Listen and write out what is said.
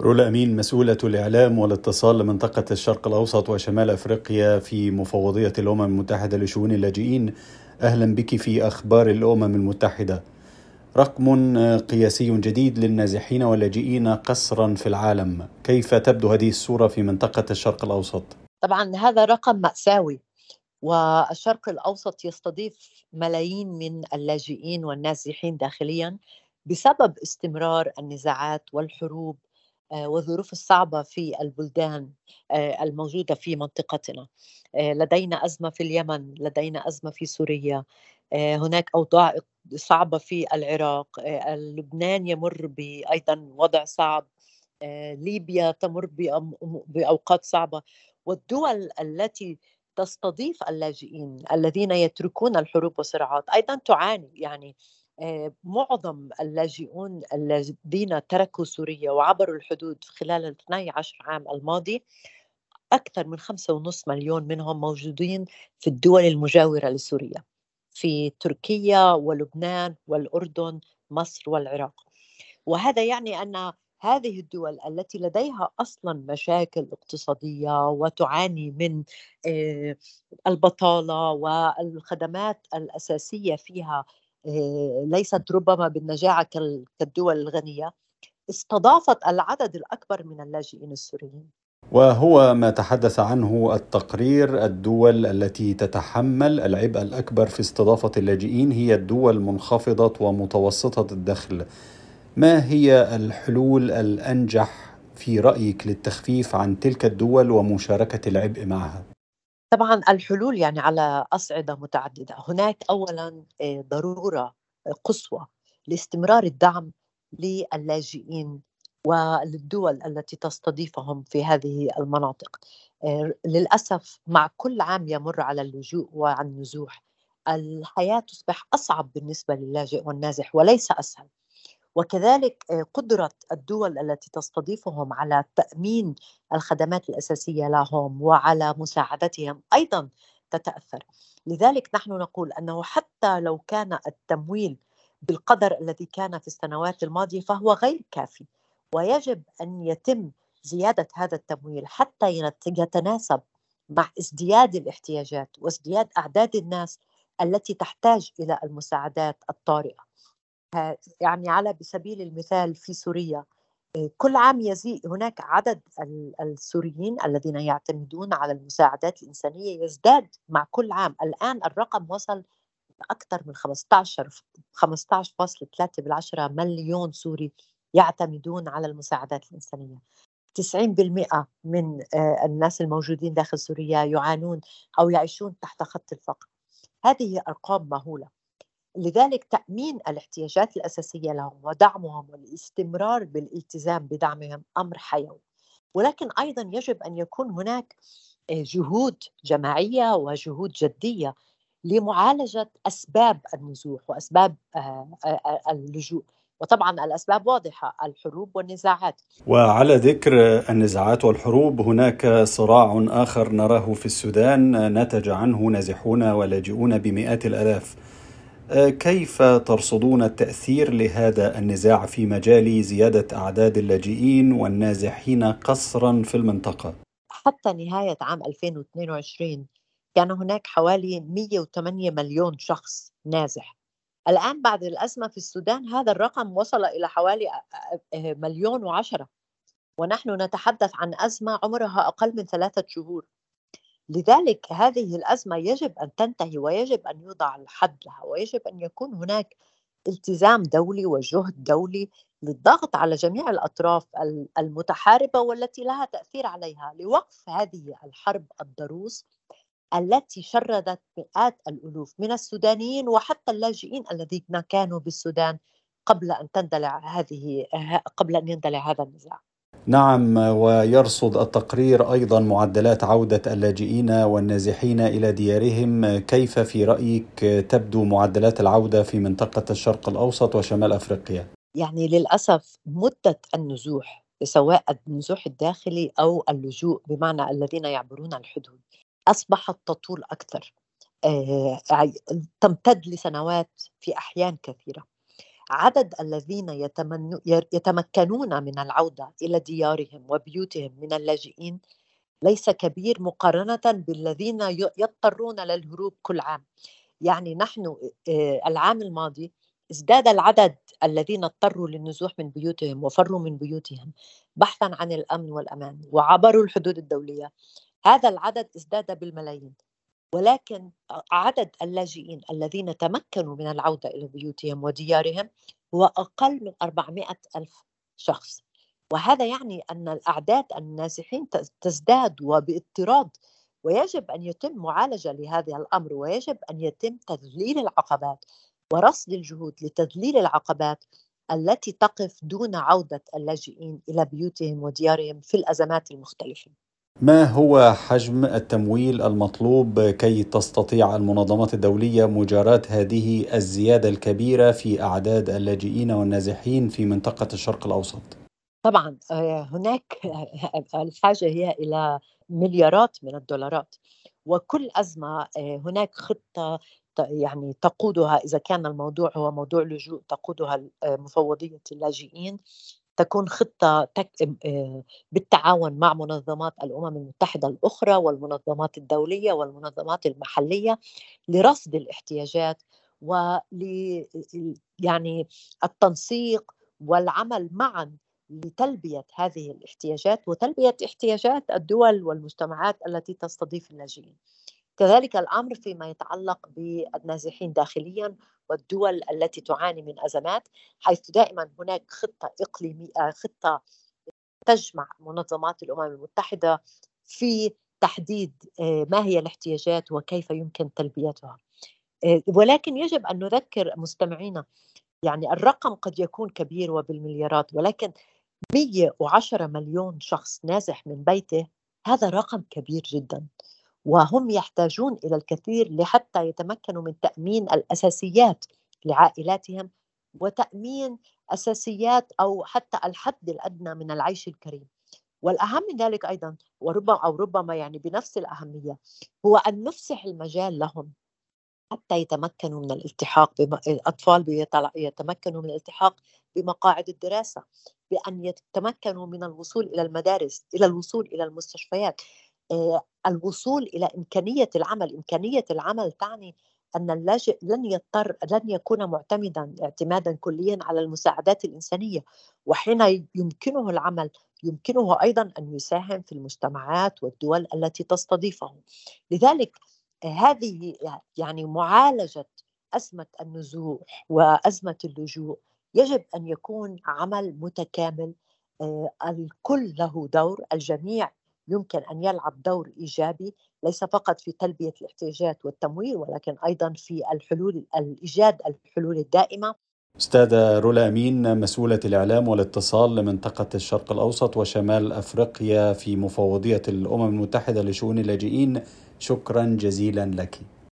رولا أمين مسؤولة الإعلام والاتصال لمنطقة الشرق الأوسط وشمال أفريقيا في مفوضية الأمم المتحدة لشؤون اللاجئين. أهلا بك في أخبار الأمم المتحدة. رقم قياسي جديد للنازحين واللاجئين قسرا في العالم. كيف تبدو هذه الصورة في منطقة الشرق الأوسط؟ طبعا هذا رقم مأساوي والشرق الأوسط يستضيف ملايين من اللاجئين والنازحين داخليا بسبب استمرار النزاعات والحروب والظروف الصعبة في البلدان آه، الموجودة في منطقتنا. آه، لدينا أزمة في اليمن لدينا أزمة في سوريا. هناك أوضاع صعبة في العراق. لبنان يمر أيضا وضع صعب. ليبيا تمر بأوقات صعبة. والدول التي تستضيف اللاجئين الذين يتركون الحروب والصراعات أيضا تعاني. يعني معظم اللاجئون الذين تركوا سوريا وعبروا الحدود خلال ال 12 عام الماضي أكثر من خمسة ونص مليون منهم موجودين في الدول المجاورة لسوريا في تركيا ولبنان والأردن مصر والعراق. وهذا يعني أن هذه الدول التي لديها أصلا مشاكل اقتصادية وتعاني من البطالة والخدمات الأساسية فيها آه، ليست ربما بالنجاعة كالدول الغنية استضافت العدد الأكبر من اللاجئين السوريين وهو ما تحدث عنه التقرير الدول التي تتحمل العبء الأكبر في استضافة اللاجئين هي الدول منخفضة ومتوسطة الدخل ما هي الحلول الأنجح في رأيك للتخفيف عن تلك الدول ومشاركة العبء معها؟ طبعا الحلول يعني على أصعدة متعددة. هناك أولا آه، ضرورة قصوى لاستمرار الدعم للاجئين وللدول التي تستضيفهم في هذه المناطق. آه، للأسف مع كل عام يمر على اللجوء والنزوح الحياة تصبح أصعب بالنسبة للاجئ والنازح وليس أسهل. وكذلك آه، قدرة الدول التي تستضيفهم على تأمين الخدمات الأساسية لهم وعلى مساعدتهم أيضا تتأثر. لذلك نحن نقول أنه حتى لو كان التمويل بالقدر الذي كان في السنوات الماضية فهو غير كافي ويجب أن يتم زيادة هذا التمويل حتى يتناسب مع ازدياد الاحتياجات وازدياد أعداد الناس التي تحتاج إلى المساعدات الطارئة. يعني على بسبيل المثال في سوريا آه، كل عام يزيد هناك عدد السوريين الذين يعتمدون على المساعدات الإنسانية يزداد مع كل عام. الآن الرقم وصل أكثر من 15 15.3 بالعشرة مليون سوري يعتمدون على المساعدات الإنسانية. 90% من آه، الناس الموجودين داخل سوريا يعانون أو يعيشون تحت خط الفقر. هذه أرقام مهولة. لذلك تأمين الاحتياجات الأساسية لهم ودعمهم والاستمرار بالالتزام بدعمهم أمر حيوي ولكن أيضا يجب أن يكون هناك آه، جهود جماعية وجهود جدية لمعالجة أسباب النزوح وأسباب آه، آه، اللجوء وطبعا الأسباب واضحة الحروب والنزاعات. وعلى ذكر النزاعات والحروب هناك صراع آخر نراه في السودان نتج عنه نازحون ولاجئون بمئات الألاف. آه، كيف ترصدون التأثير لهذا النزاع في مجال زيادة أعداد اللاجئين والنازحين قسرا في المنطقة؟ حتى نهاية عام 2022 كان هناك حوالي 108 مليون شخص نازح. الآن بعد الأزمة في السودان هذا الرقم وصل إلى حوالي مليون وعشرة. ونحن نتحدث عن أزمة عمرها أقل من ثلاثة شهور. لذلك هذه الأزمة يجب أن تنتهي ويجب أن يوضع الحد لها ويجب أن يكون هناك التزام دولي وجهد دولي للضغط على جميع الأطراف المتحاربة والتي لها تأثير عليها لوقف هذه الحرب الضروس التي شردت مئات الألوف من السودانيين وحتى اللاجئين الذين كانوا بالسودان قبل أن تندلع هذه قبل أن يندلع هذا النزاع. نعم ويرصد التقرير أيضا معدلات عودة اللاجئين والنازحين إلى ديارهم. كيف في رأيك تبدو معدلات العودة في منطقة الشرق الأوسط وشمال أفريقيا؟ يعني للأسف مدة النزوح سواء النزوح الداخلي أو اللجوء بمعنى الذين يعبرون الحدود أصبحت تطول أكثر. آه، تمتد لسنوات في أحيان كثيرة. عدد الذين يتمكنون من العودة إلى ديارهم وبيوتهم من اللاجئين ليس كبير مقارنة بالذين يضطرون للهروب كل عام. يعني نحن العام الماضي ازداد العدد الذين اضطروا للنزوح من بيوتهم وفروا من بيوتهم بحثا عن الأمن والأمان وعبروا الحدود الدولية. هذا العدد ازداد بالملايين. ولكن عدد اللاجئين الذين تمكنوا من العودة إلى بيوتهم وديارهم هو أقل من 400 ألف شخص. وهذا يعني أن الأعداد النازحين تزداد وباضطراد ويجب أن يتم معالجة لهذا الأمر ويجب أن يتم تذليل العقبات ورصد الجهود لتذليل العقبات التي تقف دون عودة اللاجئين إلى بيوتهم وديارهم في الأزمات المختلفة. ما هو حجم التمويل المطلوب كي تستطيع المنظمات الدولية مجاراه هذه الزيادة الكبيرة في أعداد اللاجئين والنازحين في منطقة الشرق الأوسط؟ طبعا آه، هناك الحاجة هي إلى مليارات من الدولارات وكل أزمة آه، هناك خطة يعني تقودها إذا كان الموضوع هو موضوع لجوء تقودها مفوضية اللاجئين تكون خطة آه، بالتعاون مع منظمات الأمم المتحدة الأخرى والمنظمات الدولية والمنظمات المحلية لرصد الاحتياجات ول يعني التنسيق والعمل معا لتلبية هذه الاحتياجات وتلبية احتياجات الدول والمجتمعات التي تستضيف اللاجئين. كذلك الأمر فيما يتعلق بالنازحين داخليا والدول التي تعاني من أزمات حيث دائما هناك خطة إقليمية آه، خطة تجمع منظمات الأمم المتحدة في تحديد آه، ما هي الاحتياجات وكيف يمكن تلبيتها. آه، ولكن يجب أن نذكر مستمعينا يعني الرقم قد يكون كبير وبالمليارات ولكن 110 مليون شخص نازح من بيته هذا رقم كبير جدا. وهم يحتاجون إلى الكثير لحتى يتمكنوا من تأمين الأساسيات لعائلاتهم وتأمين أساسيات أو حتى الحد الأدنى من العيش الكريم. والأهم من ذلك أيضا وربما أو ربما يعني بنفس الأهمية هو أن نفسح المجال لهم حتى يتمكنوا من الالتحاق بم... الأطفال يتمكنوا من الالتحاق بمقاعد الدراسة بأن يتمكنوا من الوصول إلى المدارس إلى الوصول إلى المستشفيات. الوصول إلى إمكانية العمل، إمكانية العمل تعني أن اللاجئ لن يضطر لن يكون معتمدا اعتمادا كليا على المساعدات الإنسانية. وحين يمكنه العمل يمكنه أيضا أن يساهم في المجتمعات والدول التي تستضيفه. لذلك هذه يعني معالجة أزمة النزوح وأزمة اللجوء. يجب أن يكون عمل متكامل آه، الكل له دور الجميع يمكن أن يلعب دور إيجابي ليس فقط في تلبية الاحتياجات والتمويل ولكن أيضا في الحلول الإيجاد الحلول الدائمة. استاذه رولا أمين مسؤولة الإعلام والاتصال لمنطقة الشرق الأوسط وشمال أفريقيا في مفوضية الأمم المتحدة لشؤون اللاجئين. شكرا جزيلا لك.